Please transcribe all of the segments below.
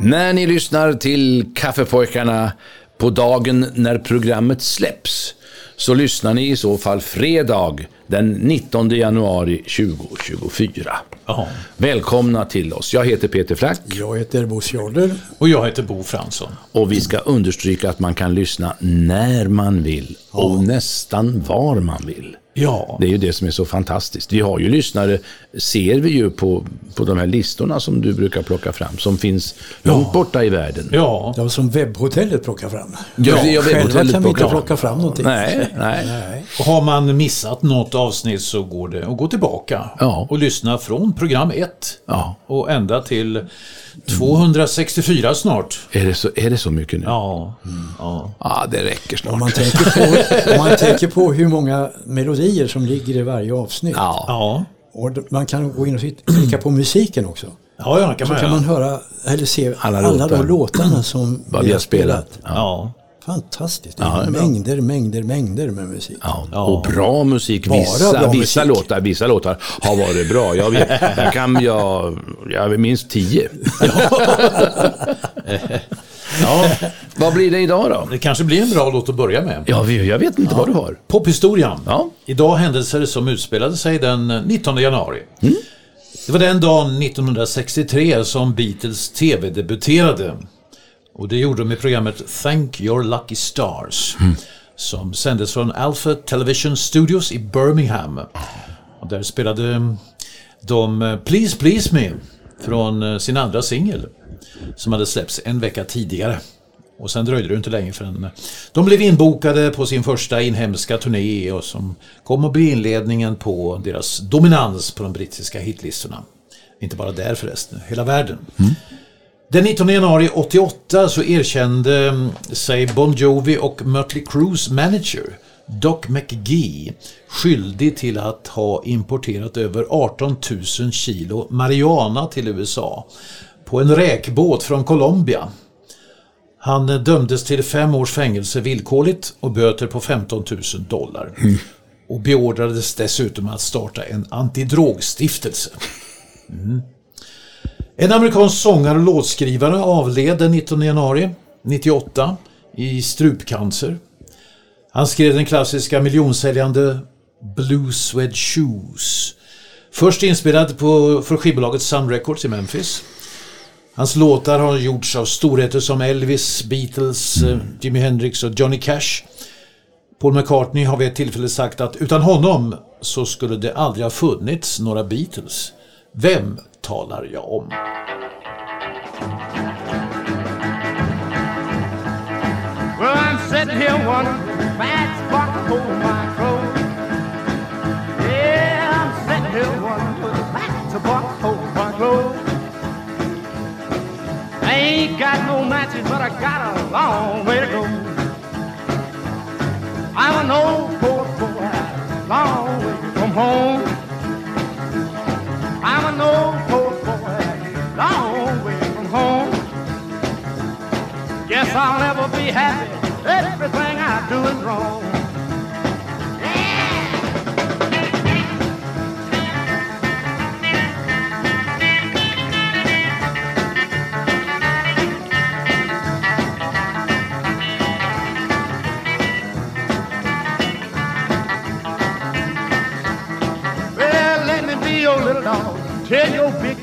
När ni lyssnar till Kaffepojkarna på dagen när programmet släpps så lyssnar ni i så fall fredag den 19 januari 2024. Ja. Välkomna till oss. Jag heter Peter Flack Jag heter Bosse Jarder. Och jag heter Bo Fransson. och vi ska understryka att man kan lyssna när man vill och nästan var man vill. Ja. Det är ju det som är så fantastiskt. Vi har ju lyssnare, ser vi ju på, på de här listorna som du brukar plocka fram, som finns långt borta i världen. Ja. Det var som webbhotellet plockar fram. Ja, ja, Själva webbhotellet kan vi inte plocka fram någonting. Nej, nej. Nej. Och har man missat något avsnitt så går det att gå tillbaka Ja. och lyssna från program 1 Ja. och ända till 264 snart. Är det så, är det så mycket nu? Ja. ja. Ja, det räcker snart. Om man, tänker på, om man tänker på hur många melodier som ligger i varje avsnitt. Ja. Ja. Och man kan gå in och klicka på musiken också. Ja, ja, kan Så man, kan man höra, eller se Alla alla, låtar. de låtarna som Vad vi har spelat. Ja. Fantastiskt. Ja, mängder, mängder, mängder med musik. Ja, Ja. och bra musik. Vissa, bra vissa, musik. Låtar, vissa låtar har varit bra. Jag, vet, jag kan, jag, jag minns tio. ja. Vad blir det idag då? Det kanske blir en bra låt att börja med. Ja, vi- jag vet inte vad du har. Pophistorian. Ja. Idag händelser som utspelade sig den 19 januari. Det var den dagen 1963 som Beatles TV-debuterade. Och det gjorde de i programmet Thank Your Lucky Stars. Som sändes från Alpha Television Studios i Birmingham. Och där spelade de eh, Please Please Me från eh, sin andra singel. Som hade släppts en vecka tidigare. Och sen dröjde det inte länge förrän de blev inbokade på sin första inhemska turné och som kom att bli inledningen på deras dominans på de brittiska hitlistorna. Inte bara där förresten, hela världen. Den 19 januari 88 så erkände mm, sig Bon Jovi och Mötley Crues manager Doc McGee skyldig till att ha importerat över 18 000 kilo marijuana till USA på en räkbåt från Colombia. Han eh, dömdes till fem års fängelse villkorligt och böter på 15 000 dollar. Och beordrades dessutom att starta en antidrogstiftelse. Mm. En amerikansk sångare och låtskrivare avled den 19 januari 98 i strupcancer. Han skrev den klassiska miljonsäljande Blue Suede Shoes. Först inspelad på, för skivbolaget Sun Records i Memphis. Hans låtar har gjorts av storheter som Elvis, Beatles, eh, Jimi Hendrix och Johnny Cash. Paul McCartney har vid ett tillfälle sagt att utan honom så skulle det aldrig ha funnits några Beatles. Vem talar jag om? Well, I'm sitting here wondering, bad spot to hold my clothes. Yeah, I'm sitting here wondering, bad spot to hold my. I ain't got no matches, but I got a long way to go. I'm an old poor boy, long way from home. An old poor boy, long way from home. Guess I'll never be happy. Everything I do is wrong.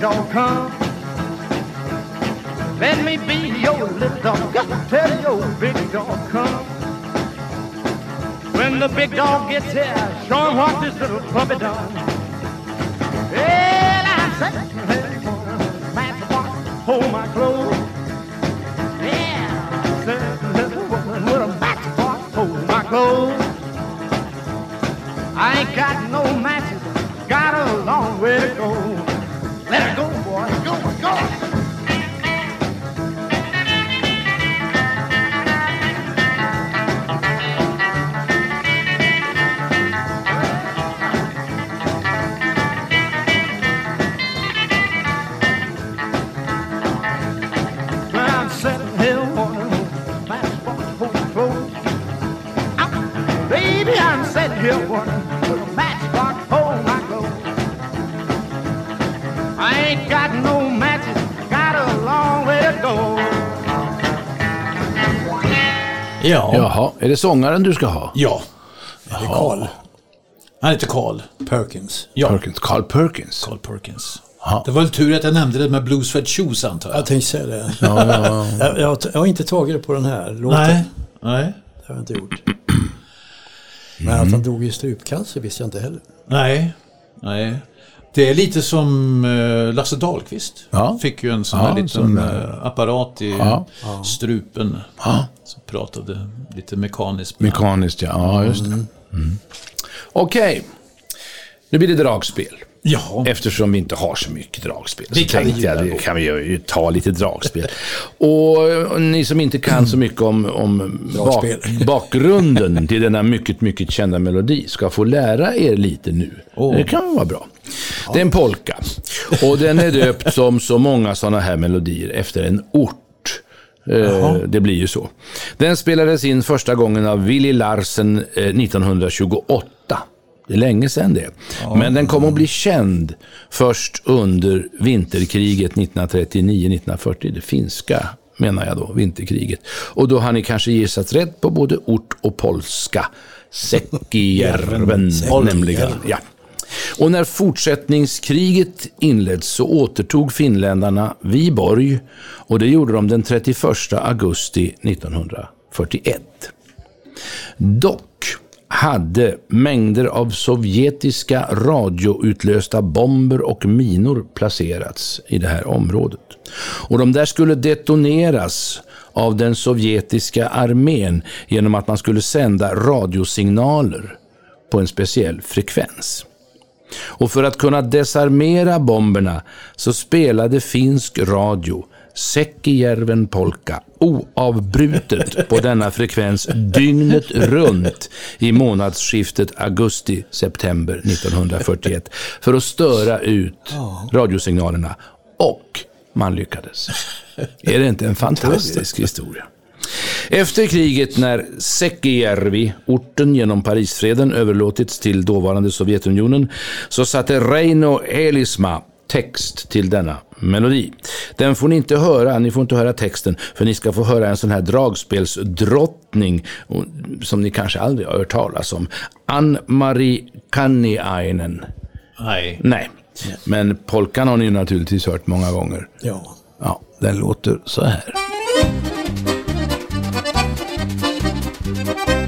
Dog come. Let me be your little dog. Tell your big dog come. When the big dog gets here, show him what this little puppy done. Well, I'm sitting here, match the box, hold my clothes. Yeah, I'm sitting here with a matchbox, hold my clothes. I ain't got no matches, got a long way to go. Ja. Jaha, är det sångaren du ska ha? Ja. Är det Carl Han heter Carl. Perkins? Ja. Perkins, Carl Perkins. Carl Perkins. Ja. Det var väl tur att jag nämnde det med Blue Sweat Shoes antar jag. Jag tänkte säga det. jag, jag, jag har inte tagit det på den här låten. Nej. Nej. Det har jag inte gjort. Men att han dog i strupcancer visste jag inte heller. Nej. Nej. Det är lite som eh, Lasse Dahlqvist. Ja. Fick ju en sån Ja, här liten sån där. eh, apparat i Ja. strupen. Ja. Som pratade lite mekaniskt. Mekaniskt, ja. Ja, just det. Mm. Okej, nu blir det dragspel. Ja. Eftersom vi inte har så mycket dragspel Det så kan tänkte jag det kan vi ju ta lite dragspel. och, ni som inte kan så mycket om, om bak, bakgrunden till denna mycket, mycket kända melodi ska få lära er lite nu. Det kan vara bra. Det är en polka. Och den är döpt som så många sådana här melodier efter en ort. Eh, Det blir ju så. Den spelades in första gången av Willy Larsen eh, 1928. Det är länge sedan det. Men den kom att bli känd först under vinterkriget 1939-1940. Det finska menar jag då, vinterkriget. Och då har ni kanske gissat rätt på både ort och polska. Säkkijärven, nämligen. Ja. Och när fortsättningskriget inleds så återtog finländarna Viborg och det gjorde de den 31 augusti 1941. Dock hade mängder av sovjetiska radioutlösta bomber och minor placerats i det här området. Och de där skulle detoneras av den sovjetiska armén genom att man skulle sända radiosignaler på en speciell frekvens. Och för att kunna desarmera bomberna så spelade finsk radio Säkkijärven polka oavbrutet på denna frekvens dygnet runt i månadsskiftet augusti-september 1941 för att störa ut radiosignalerna. Och man lyckades. Är det inte en fantastisk historia? Efter kriget när Säkkijärvi, orten genom Parisfreden, överlåtits till dåvarande Sovjetunionen, så satte Reino Elisma text till denna melodi. Den får ni inte höra, ni får inte höra texten, för ni ska få höra en sån här dragspelsdrottning som ni kanske aldrig har hört talas om. Ann-Marie Kanniainen. Nej. Nej, men polkan har ni naturligtvis hört många gånger. Ja. Ja, den låter så här. Ja.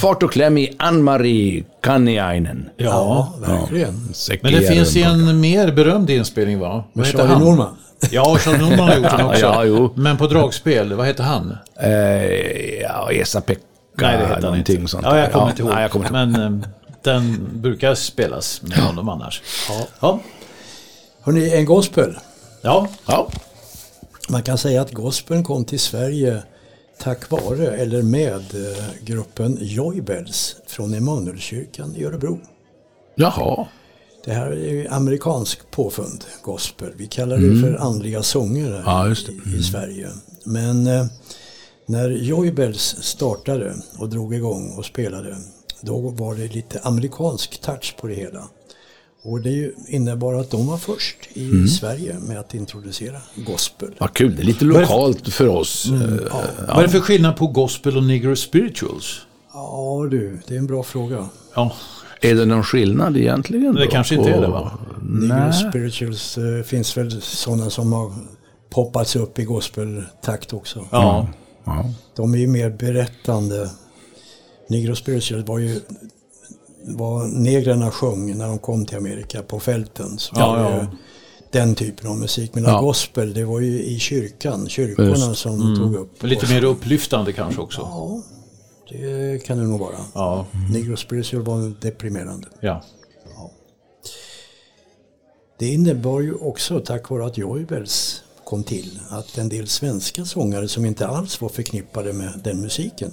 Fart och kläm i Ann-Marie Kanniainen. Ja. verkligen. Men det finns ju en mer berömd inspelning va? Vad Med heter Charlie han? Norman. Ja, Charlie Norman har gjort den också. Ja, jo. Men på dragspel, vad heter han? Eh, ja, Esa-Pekka. Nej, det heter han någonting inte. Sånt ja, jag kommer inte ihåg. Nej, jag kommer inte ihåg. Men eh, den brukar spelas med honom annars. Ja. Ja. Hörrni, en gospel. ja. Ja. Man kan säga att gospeln kom till Sverige tack vare eller med eh, gruppen Joybells från Emanuelskyrkan i Örebro. Jaha. Det här är ju amerikansk påfund, gospel. Vi kallar det för andliga sånger Mm. Ja, i, i Sverige. Men eh, när Joybells startade och drog igång och spelade, då var det lite amerikansk touch på det hela. Och det ju innebar att de var först i Mm. Sverige med att introducera gospel. Vad kul. Det är lite lokalt för oss. Mm. Eh, Vad är det för skillnad på gospel och negro spirituals? Ja du, det är en bra fråga. Ja, Är det någon skillnad egentligen? det då kanske inte är det va? Negro spirituals eh, finns väl sådana som har poppats upp i gospeltakt också. Ja. Ja. De är ju mer berättande. Negro spirituals var ju vad negrerna sjöng när de kom till Amerika på fälten. Så Ja, ja. Den typen av musik. Men Ja. gospel, det var ju i kyrkan, kyrkorna Just. som tog upp. Lite mer upplyftande kanske också. Ja, det kan det nog vara. Ja. Negro spiritual var deprimerande. ja. Det innebar ju också, tack vare att Joybells kom till, att en del svenska sångare som inte alls var förknippade med den musiken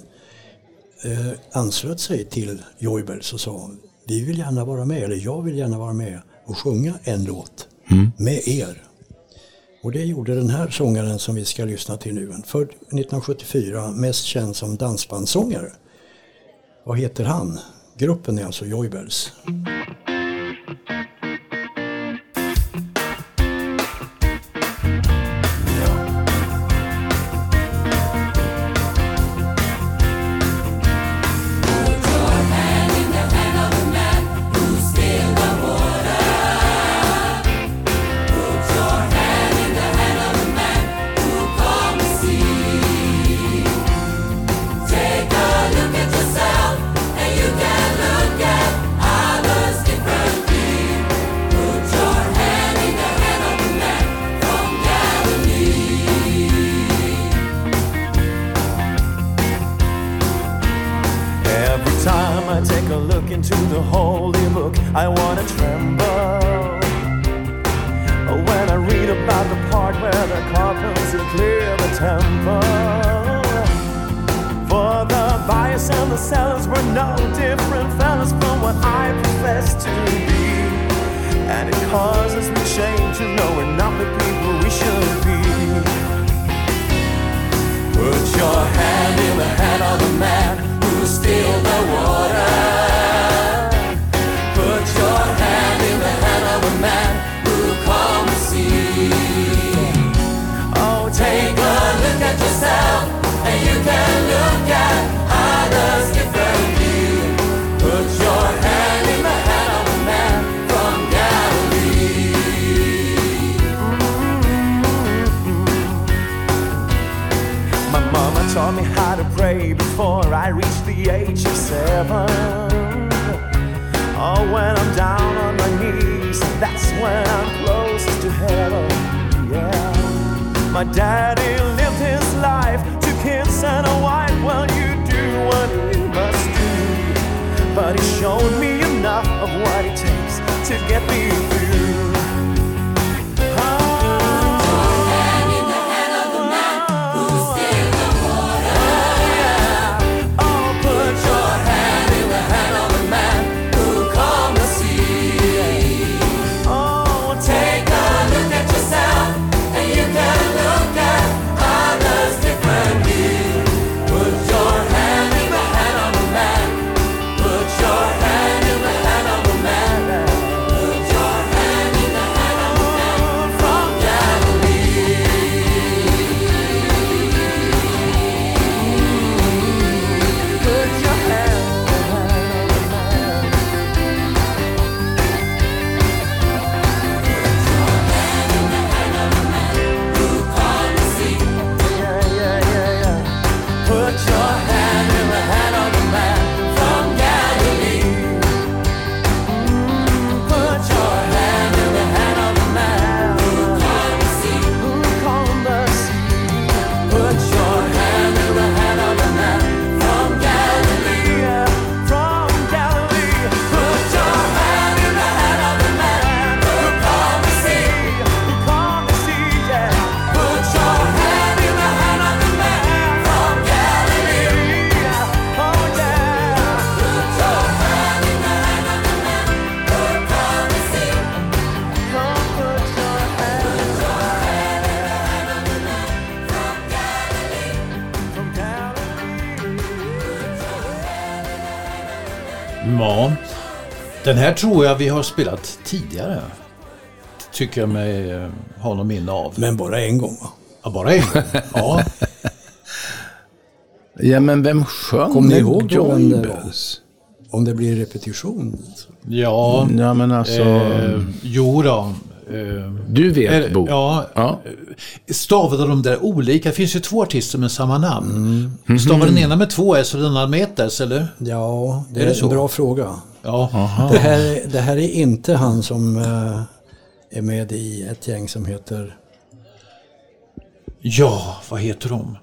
anslöt sig till Joybells och sa vi vill gärna vara med, eller jag vill gärna vara med och sjunga en låt med er. Och det gjorde den här sångaren som vi ska lyssna till nu. Född 1974, mest känd som dansbandssångare. Vad heter han? Gruppen är alltså Joybells. I reached the age of seven. Oh, when I'm down on my knees, that's when I'm closest to heaven. Yeah. My daddy lived his life, two kids and a wife. Well, you do what you must do. But he showed me enough of what it takes to get me through. Den här tror jag vi har spelat tidigare. Tycker jag mig eh, ha någon minne av. Men bara en gång va? Ja, bara en gång. Ja. Ja, men vem sjöng Kommer ni ihåg då en- Joybells? Om det blir repetition. Ja. Ja, men alltså... Eh, jo då. Eh, du vet, är- Bo. Ja, Ja. Stavade de där olika? Det finns ju två artister med samma namn. Mm. Stavar den ena med två S och den andra med ett S, eller? Ja, det Är är, det en bra fråga. Ja. Det här, det här är inte han som eh, är med i ett gäng som heter... Ja, vad heter de?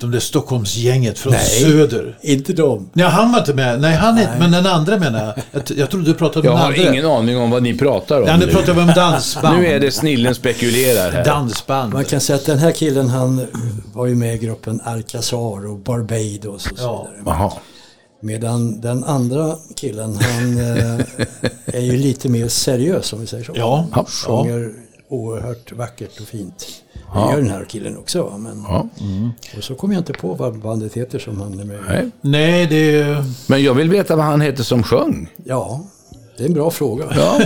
De där Stockholmsgänget från Nej. Söder. Inte dem. Nej, han var inte med. Nej, han är inte, men den andra menar jag. Jag, jag trodde du pratade Jag om den har andra. ingen aning om vad ni pratar om Ja, nu pratar vi om dansband. Nu är det snillen spekulerar här. Dansband. Man kan säga att den här killen han var ju med i gruppen Alcazar och Barbados och så Ja. vidare. Jaha. Medan den andra killen han eh, är ju lite mer seriös om vi säger så. Ja. Sjunger oerhört vackert och fint. Det gör den här killen också. Men, Ja. Och så kommer jag inte på vad bandet heter som han är med. Nej. Nej, det är... Men jag vill veta vad han heter som sjöng. Ja, det är en bra fråga. Ja.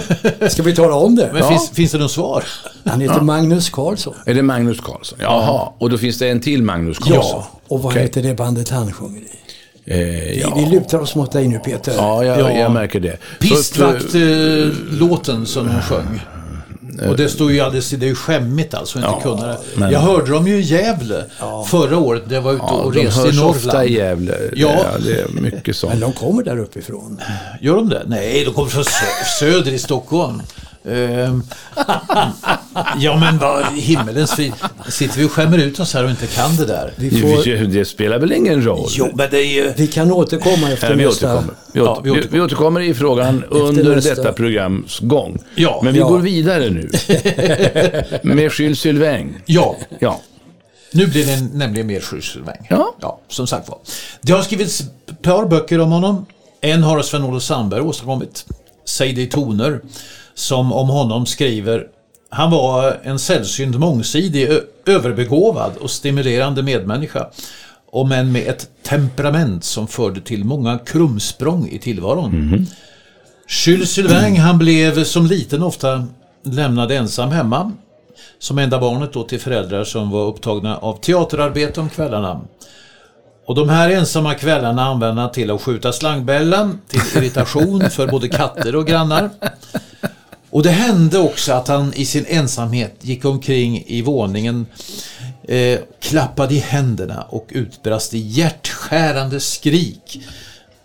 Ska vi tala om det? Men finns, finns det något svar? Han heter Magnus Karlsson. Är det Magnus Carlsson? Jaha, och då finns det en till Magnus Carlsson? Ja, och vad Okej. heter det bandet han sjunger i? Eh, Vi, ja. vi lutar oss mot dig nu Peter. Ja, jag, Ja. jag märker det. Pistvakt-låten som de sjöng. Och det står ju alldeles, det är ju skämmigt alltså att inte Ja, kunna det. men- Jag hörde dem ju i Gävle förra året när jag var ute Ja, och de reste i hörs Norrland. ofta i Gävle. Ja. Ja. Det är mycket Men sånt. de kommer där uppifrån. Gör de det? Nej, de kommer från sö- söder i Stockholm. Ehm, ja men vad himmelens frid. Sitter vi och skämmer ut oss här och inte kan det där? Vi, får, Det, det spelar väl ingen roll? Jo men det är ju... vi kan återkomma efter Ja, vi, nästa... återkommer. Vi, Ja, åter, vi vi, återkommer. vi återkommer i frågan under nästa. detta programs gång. Ja. Men vi Ja. går vidare nu. Med Jules Sylvain. Ja, Ja. nu blir det nämligen mer skyddsväng. Ja. ja, som sagt var. Det har skrivits ett par böcker om honom. En har Sven-Olof Sandberg åstadkommit. Säg det i toner. Som om honom skriver han var en sällsynt mångsidig, överbegåvad och stimulerande medmänniska. Om än med ett temperament som förde till många krumsprång i tillvaron. Jules Sylvain han blev som liten ofta lämnad ensam hemma. Som enda barnet då till föräldrar som var upptagna av teaterarbete om kvällarna. Och de här ensamma kvällarna använde han till att skjuta slangbällen till irritation för både katter och grannar. Och det hände också att han i sin ensamhet gick omkring i våningen, eh, klappade i händerna och utbrast i hjärtskärande skrik.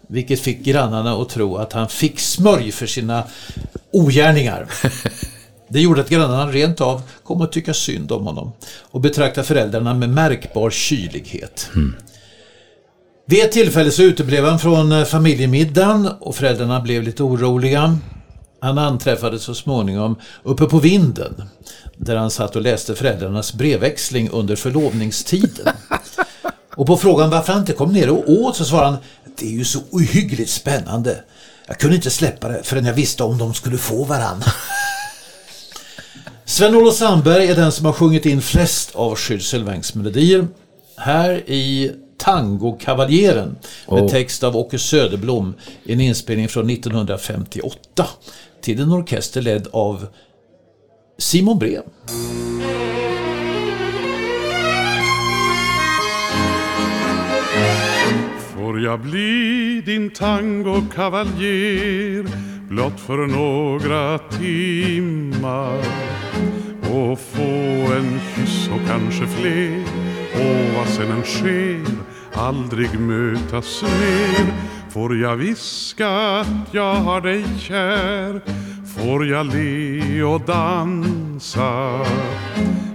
Vilket fick grannarna att tro att han fick smörj för sina ogärningar. Det gjorde att grannarna rent av kom att tycka synd om honom och betrakta föräldrarna med märkbar kylighet. Vid ett tillfälle så uteblev han från eh, familjemiddagen och föräldrarna blev lite oroliga. Han anträffades så småningom uppe på vinden där han satt och läste föräldrarnas brevväxling under förlovningstiden. Och på frågan varför han inte kom ner och åt så svarade han Det är ju så ohyggligt spännande. Jag kunde inte släppa det förrän jag visste om de skulle få varann. Sven-Olof Sandberg är den som har sjungit in flest av Sylvains melodier. Här i Tango-kavaljeren med text av Åke Söderblom i en inspelning från 1958 till en orkester ledd av Simon Brehm. Får jag bli din tangokavaljer blott för några timmar? Och få en kyss och kanske fler? Och vad sen än sker aldrig mötas mer. Får jag viska att jag har dig kär? Får jag le och dansa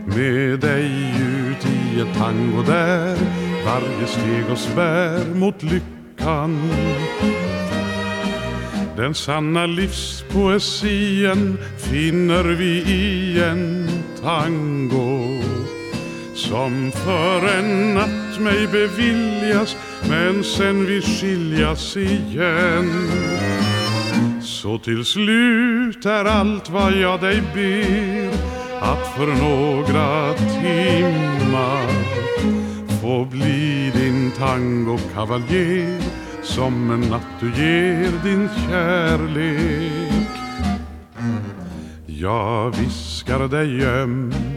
med dig ut i ett tango där? Varje steg oss bär mot lyckan. Den sanna livspoesien finner vi i en tango som för en natt mig beviljas men sen vi skiljas igen så till slut är allt vad jag dig ber att för några timmar få bli din tangokavaljer som en natt du ger din kärlek. Jag viskar dig ömt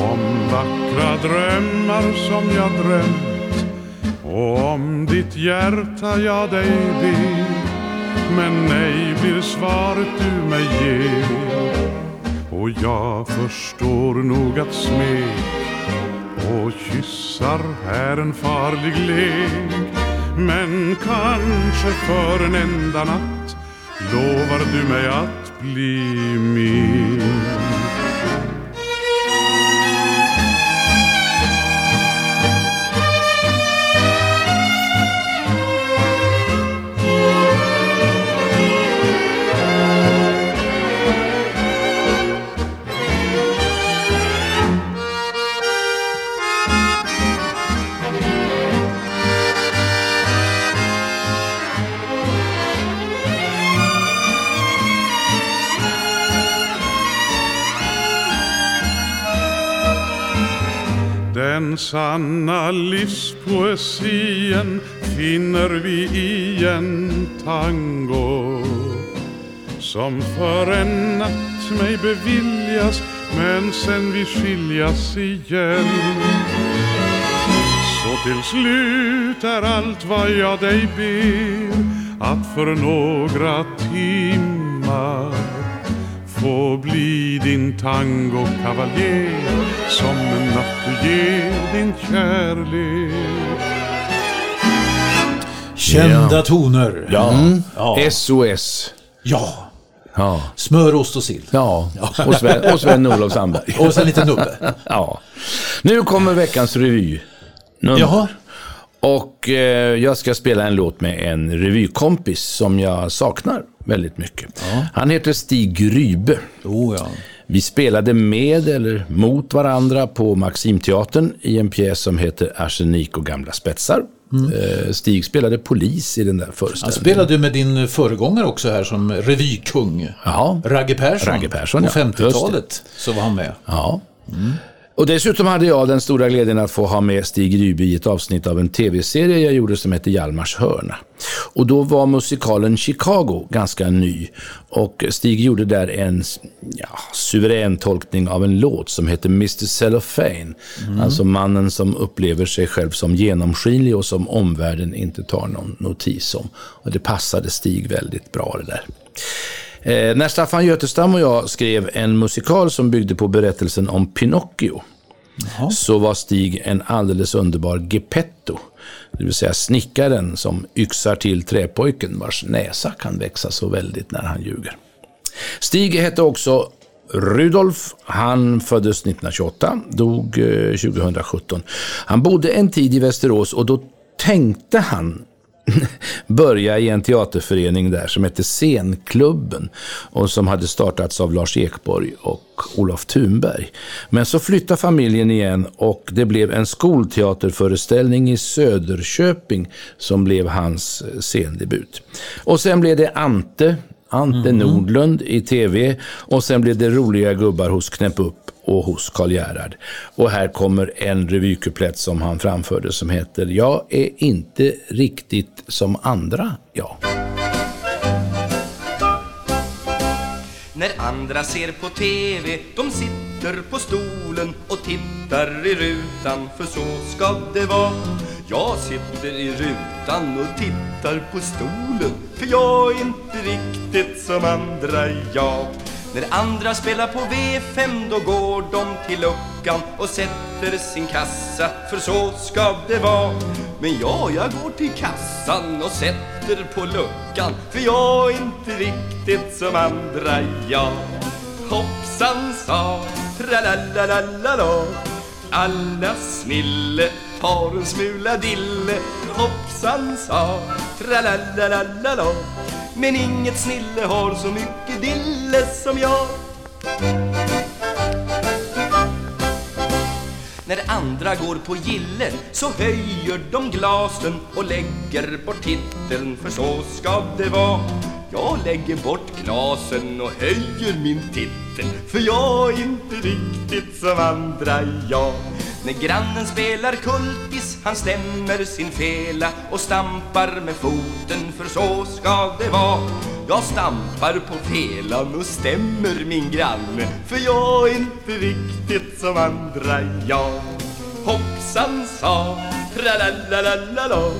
om vackra drömmar som jag drömt. Och om ditt hjärta jag dig ber men nej blir svaret du mig ger. Och jag förstår nog att smek och kyssar är en farlig lek. Men kanske för en enda natt lovar du mig att bli min. Sanna poesien finner vi i en tango som för en natt mig beviljas men sen vi skiljas igen. Så till slut är allt vad jag dig ber att för några timmar få bli din tangokavaljer som du ger din kärlek. Kända Ja. toner. Ja. Ja. SOS. ja. Ja. Smör, ost och sill. Ja, och Sven, och Sven-Olof Sandberg. Och så en liten nubbe. Ja. Nu kommer veckans revy. Nummer. Jaha. Och eh, jag ska spela en låt med en revykompis som jag saknar väldigt mycket. Han heter Stig Rybe. Oh, ja. Vi spelade med eller mot varandra på Maximteatern i en pjäs som heter Arsenik och gamla spetsar. Eh, Stig spelade polis i den där Han föreställningen. spelade med din föregångare också här som revykung. Ragge Persson. Ragge Persson, På ja. 50-talet så var han med. Ja. Och dessutom hade jag den stora glädjen att få ha med Stig Ryby i ett avsnitt av en tv-serie jag gjorde som heter Hjalmars hörna. Och då var musikalen Chicago ganska ny. Och Stig gjorde där en ja, suverän tolkning av en låt som heter Mr. Cellophane. Alltså mannen som upplever sig själv som genomskinlig och som omvärlden inte tar någon notis om. Och det passade Stig väldigt bra det där. Eh, när Staffan Götestam och jag skrev en musikal som byggde på berättelsen om Pinocchio så var Stig en alldeles underbar Geppetto. Det vill säga snickaren som yxar till träpojken vars näsa kan växa så väldigt när han ljuger. Stig hette också Rudolf. Han föddes 1928, dog eh, 2017. Han bodde en tid i Västerås och då tänkte han börja i en teaterförening där som hette Scenklubben och som hade startats av Lars Ekborg och Olof Thunberg. Men så flyttade familjen igen och det blev en skolteaterföreställning i Söderköping som blev hans eh, scendebut. Och sen blev det Ante, Ante Nordlund i tv och sen blev det roliga gubbar hos Knäpp upp och hos Karl Gerhard. Och här kommer en revykuplett som han framförde som heter Jag är inte riktigt som andra, jag. När andra ser på TV, de sitter på stolen och tittar i rutan, för så ska det vara. Jag sitter i rutan och tittar på stolen, för jag är inte riktigt som andra jag. När andra spelar på V5 då går de till luckan och sätter sin kassa för så ska det vara. Men jag, jag går till kassan och sätter på luckan för jag är inte riktigt som andra jag Hoppsan sa tralalalala alla snille har en smula dille Hoppsan sa tralalalala Men inget snille har så mycket dille som jag. När andra går på gille så höjer de glasen och lägger bort titeln för så ska det vara. Jag lägger bort glasen och höjer min titel för jag är inte riktigt som andra jag när grannen spelar kultis, han stämmer sin fela och stampar med foten, för så ska det vara. Jag stampar på felan och stämmer min granne, för jag är inte riktigt som andra jag. Hoppsan sa, tralalalala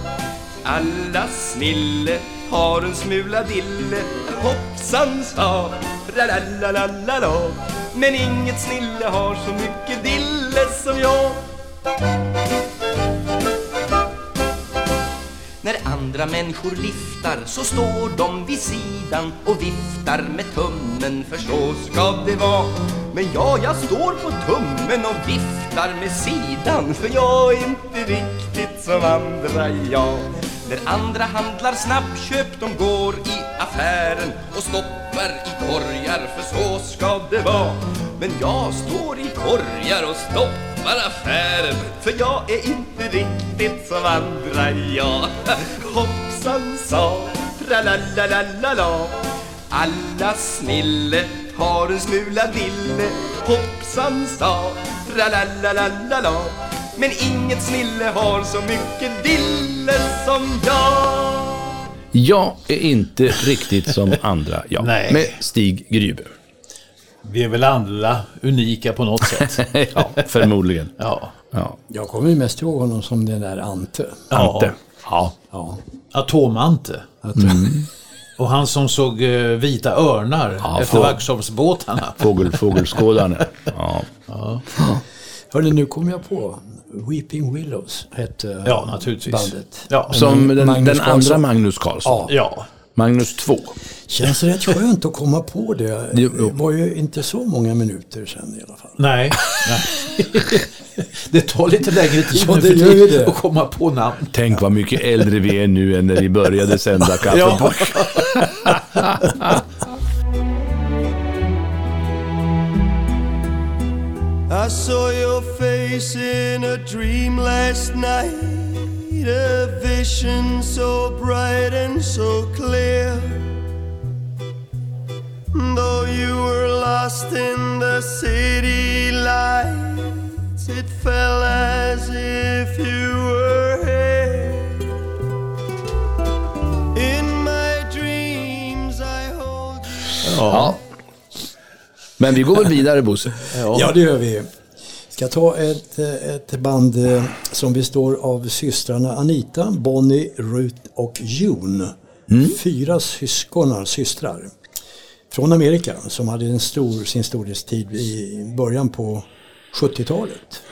alla snille har en smula dille Hoppsan sa, tralalalala Men inget snille har så mycket dille som jag. När andra människor liftar så står de vid sidan och viftar med tummen. För så ska det vara. Men ja, jag står på tummen och viftar med sidan för jag är inte riktigt som andra jag När andra handlar snabbköp, de går i affären och stoppar i korgar för så ska det vara. Men jag står i korgar och stoppar affären för jag är inte riktigt som andra jag Hoppsan sa, tralalalala Alla snille har en smula dille Hoppsan sa, tralalalala Men inget snille har så mycket dille som jag. Jag är inte riktigt som andra jag. Med Stig Grybe. Vi är väl alla unika på något sätt. ja, förmodligen. Ja. Ja. Jag kommer mest ihåg honom som den där Ante. Ante. Ja. Ja. Atomante. Mm. Och han som såg eh, vita örnar Ja, efter Vaxholmsbåtarna. Fågel, fågelskådare. Ja. Hörni, nu kom jag på. Weeping Willows hette Ja, naturligtvis. bandet. Ja, Som den, den andra. Magnus Carlsson. Ja. Magnus 2. Känns rätt skönt att komma på det. Det var ju inte så många minuter sedan i alla fall. Nej. Det tar lite längre tid Ja, det gör det. att komma på namn. Tänk vad mycket äldre vi är nu än när vi började sända Kaffepojkar. I saw your face in a dream last night, a vision so bright and so clear. Though you were lost in the city lights, it felt as if you were here. In my dreams, I hold you. Ja. Men vi går väl vidare Bosse. Ja, det gör vi. Ska ta ett, ett band eh, som består av systrarna Anita, Bonnie, Ruth och June. Fyra syskonar, systrar. Från Amerika som hade en stor, sin storhetstid i början på 70-talet.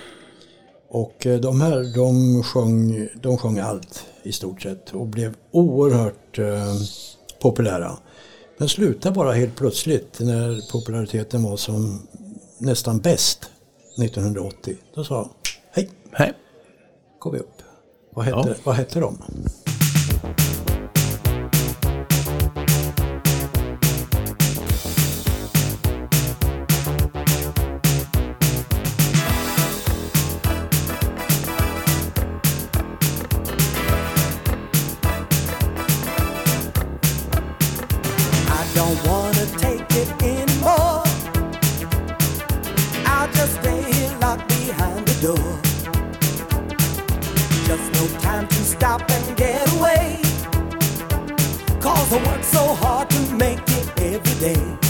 Och eh, de här de sjöng, de sjöng allt i stort sett och blev oerhört eh, populära. Men slutade bara helt plötsligt när populariteten var som nästan bäst 1980. Då sa jag, hej, Hej. går vi upp. Vad hette, vad hette de? Door. Just no time to stop and get away. Cause I work so hard to make it every day.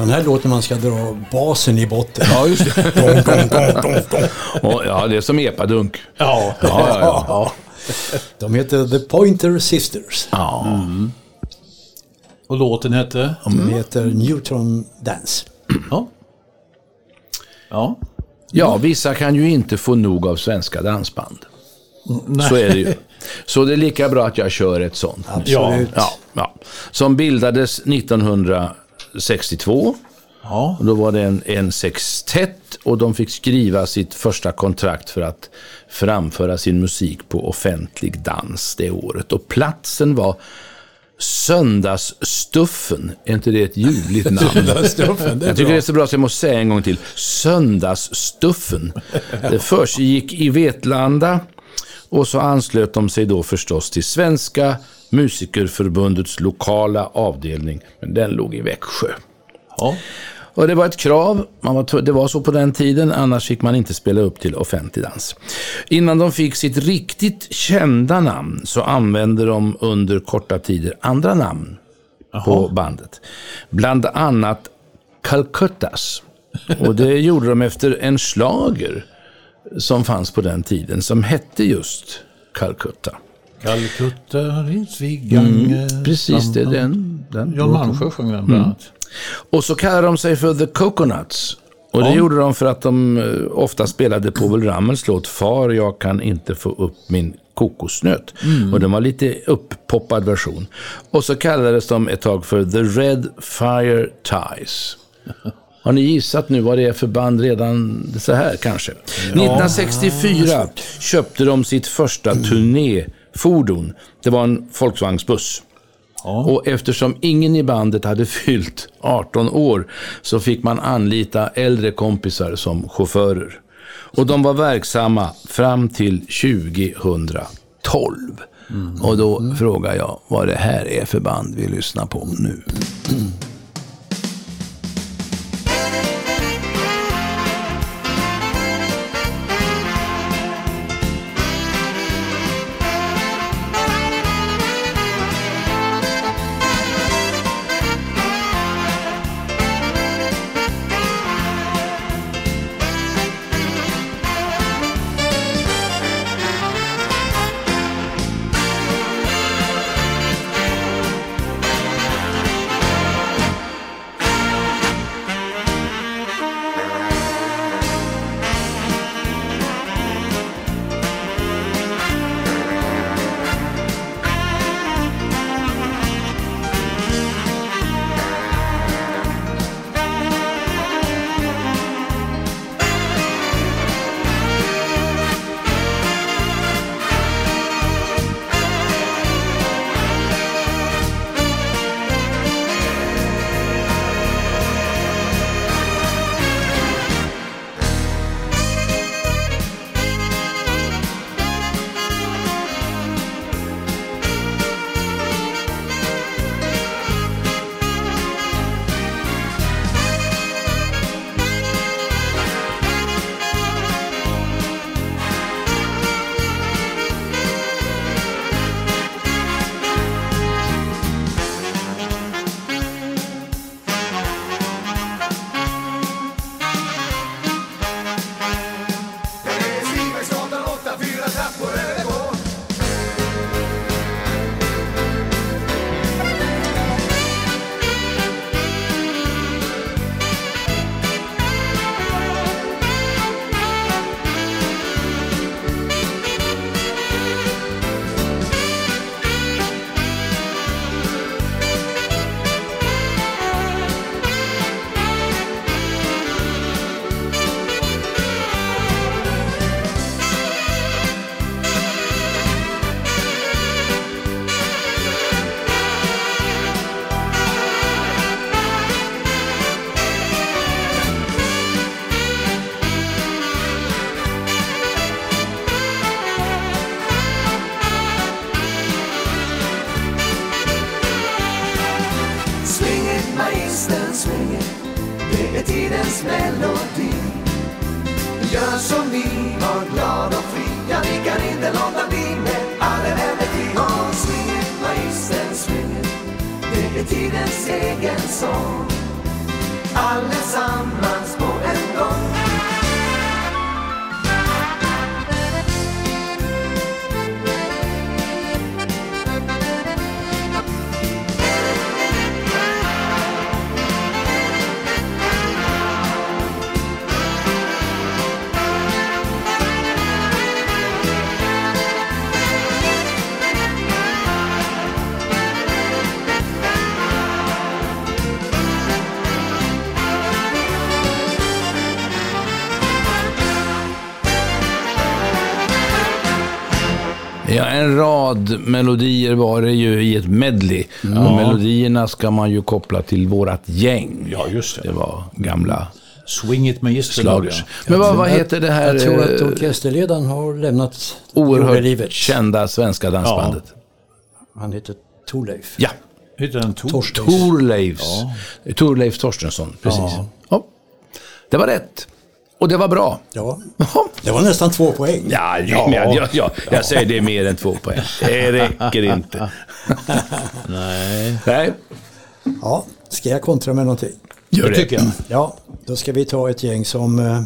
Sån här låt när man ska dra basen i botten. Ja, just det. Dong, dong, dong. Och, ja, det är som epadunk. Ja. Ja, ja, ja. De heter The Pointer Sisters. ja. Och låten hette? De heter Neutron Dance. Ja. Ja. Ja, vissa kan ju inte få nog av svenska dansband. Så är det ju. Så det är lika bra att jag kör ett sånt. Absolut. Ja, ja. Som bildades 1962. Ja. Och då var det en, en sextett och de fick skriva sitt första kontrakt för att framföra sin musik på offentlig dans det året. Och platsen var Söndagsstuffen. Är inte det ett ljuvligt namn? Jag tycker det är så bra så jag måste säga en gång till. Söndagsstuffen. Det försiggick i Vetlanda och så anslöt de sig då förstås till Svenska Musikerförbundets lokala avdelning. Men den låg i Växjö. Ja. Och det var ett krav, man var, det var så på den tiden, annars fick man inte spela upp till offentlig dans. Innan de fick sitt riktigt kända namn så använde de under korta tider andra namn på bandet. Bland annat Calcuttas. Och det gjorde de efter en slager som fanns på den tiden som hette just Calcutta. Calcutta, Ritzvigange. Precis, det är den. den Jan Malmsjö sjöng den bland annat. Och så kallade de sig för The Coconuts. Och det gjorde de för att de eh, ofta spelade Povel Ramels låt Far, jag kan inte få upp min kokosnöt. Och den var lite upppoppad version. Och så kallades de ett tag för The Red Fire Ties. Har ni gissat nu vad det är för band redan så här kanske? 1964 köpte de sitt första turnéfordon. Det var en Volkswagens-buss. Och eftersom ingen i bandet hade fyllt 18 år så fick man anlita äldre kompisar som chaufförer. Och de var verksamma fram till 2012. Och då frågar jag vad det här är för band vi lyssnar på nu. Ja, en rad melodier var det ju i ett medley. Och melodierna ska man ju koppla till vårat gäng. Ja, just det. Det var gamla Swing it magister. slagers. Men vad, vad heter det här Jag tror att eh, orkesterledaren har lämnat oerhört kända svenska dansbandet? Han heter Thorleif. Ja, Heter den Tor? Torstens. Thorleifs. Thorleif Torstensson, precis. Ja. Det var rätt. Och det var bra. Ja, det var nästan två poäng. Ja, ja. Ja, ja, jag säger det är mer än två poäng. Det räcker inte. Nej. Nej, Ja, ska jag kontra med någonting? gör Det det. tycker jag. Ja, då ska vi ta ett gäng som eh,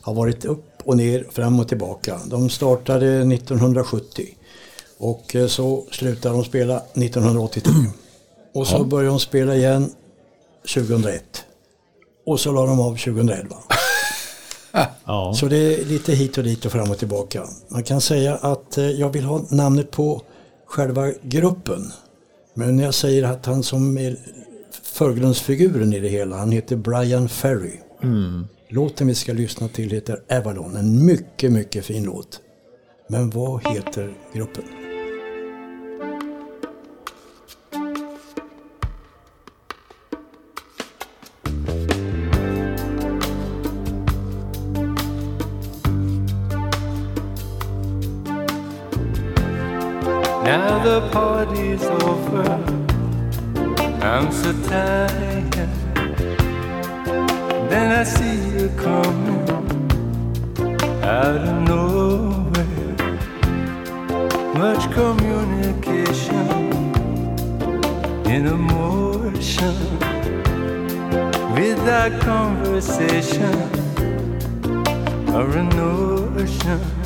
har varit upp och ner, fram och tillbaka. De startade 1970 och eh, så slutade de spela 1983. Och så började de spela igen 2001. Och så la de av 2011. Ja. Så det är lite hit och dit och fram och tillbaka. Man kan säga att eh, jag vill ha namnet på själva gruppen. Men jag säger att han som är förgrundsfiguren i det hela, han heter Brian Ferry. Låten vi ska lyssna till heter Avalon, en mycket, mycket fin låt. Men vad heter gruppen? Now the party's over. I'm so tired. Then I see you coming out of nowhere. Much communication in emotion without conversation or a notion.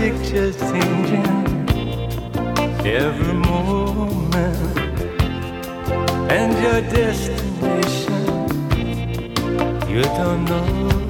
Picture's changing every moment. And your destination you don't know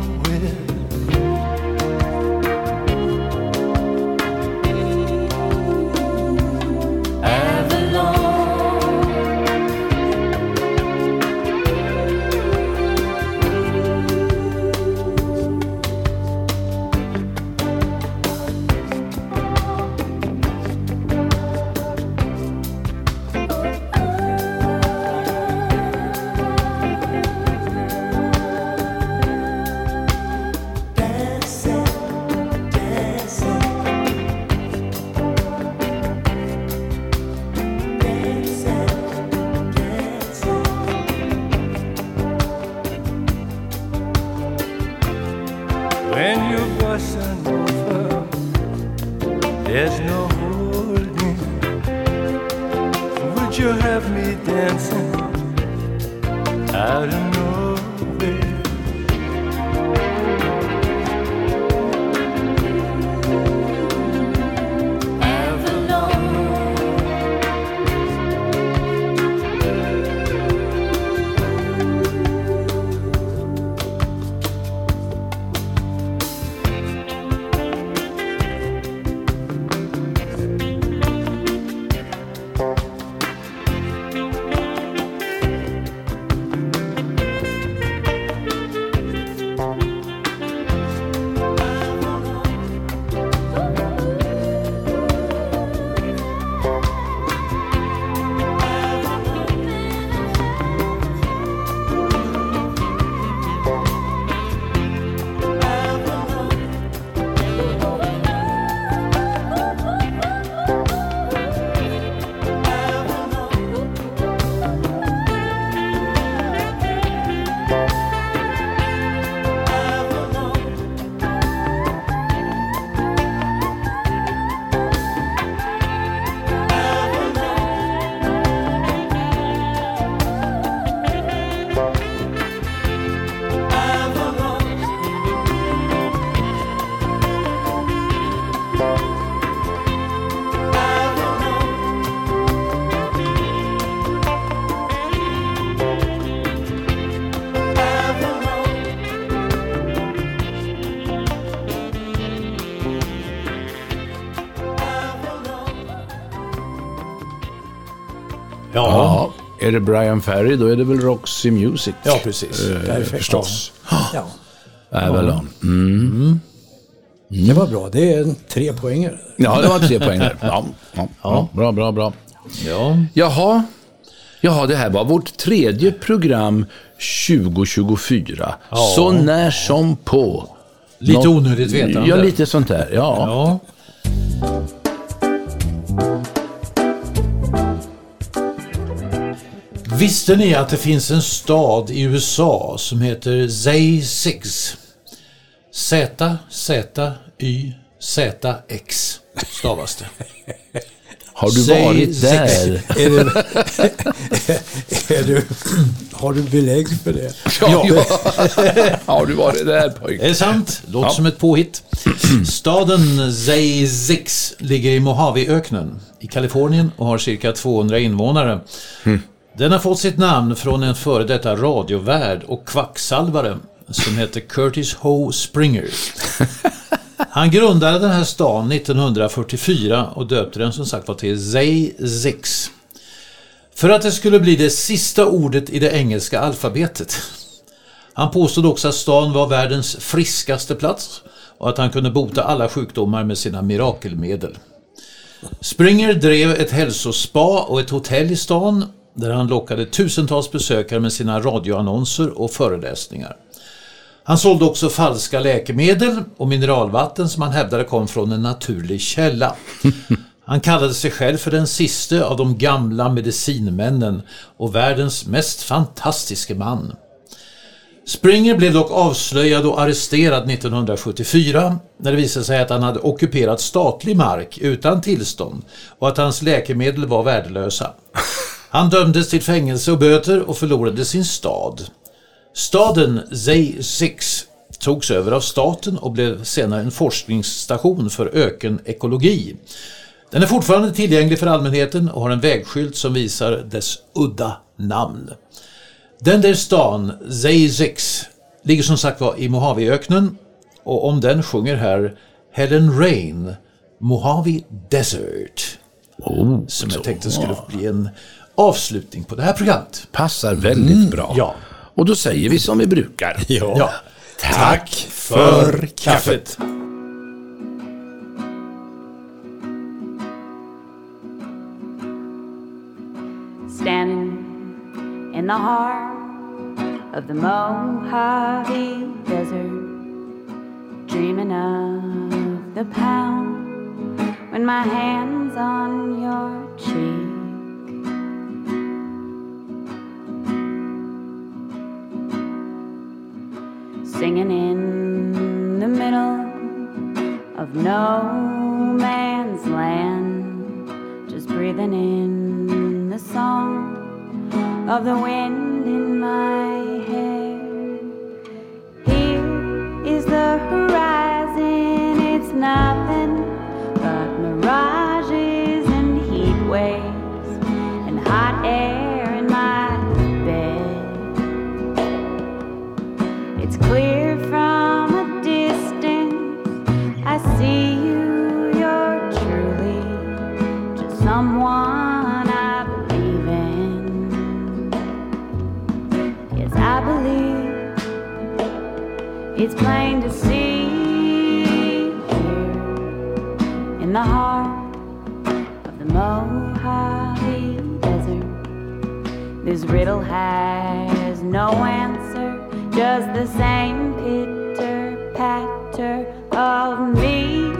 Är det Brian Ferry, då är det väl Roxy Music. Ja, precis. Eh, Perfekt. förstås. Ja. Väl han. Mm. Det var bra. Det är tre poängare. Ja, det var tre poäng där. Ja, ja, ja. Bra, bra, bra. Ja. Jaha. Jaha, det här var vårt tredje program 2024. Så när som på. Lite Nå- onödigt vetande. Ja, lite sånt där. Ja. Ja. Visste ni att det finns en stad i USA som heter Zay Six? Z, Z, Y, Z, X stavas det. Har du Säg varit där? Är det, är du, har du belägg för det? Ja. Har du varit där pojk? Det är sant. Låter Ja. som ett påhitt. Staden Zayzix ligger i Mojaveöknen i Kalifornien och har cirka 200 invånare. Den har fått sitt namn från en före detta radiovärd och kvacksalvare som heter Curtis Ho Springer. Han grundade den här stan 1944 och döpte den som sagt var till Zayzix. För att det skulle bli det sista ordet i det engelska alfabetet. Han påstod också att stan var världens friskaste plats och att han kunde bota alla sjukdomar med sina mirakelmedel. Springer drev ett hälsospa och ett hotell i stan där han lockade tusentals besökare med sina radioannonser och föreläsningar. Han sålde också falska läkemedel och mineralvatten som han hävdade kom från en naturlig källa. Han kallade sig själv för den siste av de gamla medicinmännen och världens mest fantastiske man. Springer blev dock avslöjad och arresterad 1974 när det visade sig att han hade ockuperat statlig mark utan tillstånd och att hans läkemedel var värdelösa. Han dömdes till fängelse och böter och förlorade sin stad. Staden Zay-Six togs över av staten och blev senare en forskningsstation för ökenekologi. Den är fortfarande tillgänglig för allmänheten och har en vägskylt som visar dess udda namn. Den där stan, Zayzix, ligger som sagt var i Mojaveöknen och om den sjunger här Helen Rain, Mojave Desert. som jag tänkte skulle bli en avslutning på det här programmet. Passar väldigt bra. Ja. Och då säger vi som vi brukar. Ja. Tack för kaffet. standing in the heart of the Mojave Desert, dreaming of the pound when my hands on your cheek. Singing in the middle of no man's land, just breathing in the song of the wind in my hair. Here is the horizon, it's nothing it's plain to see here in the heart of the Mojave Desert. This riddle has no answer, just the same pitter patter of me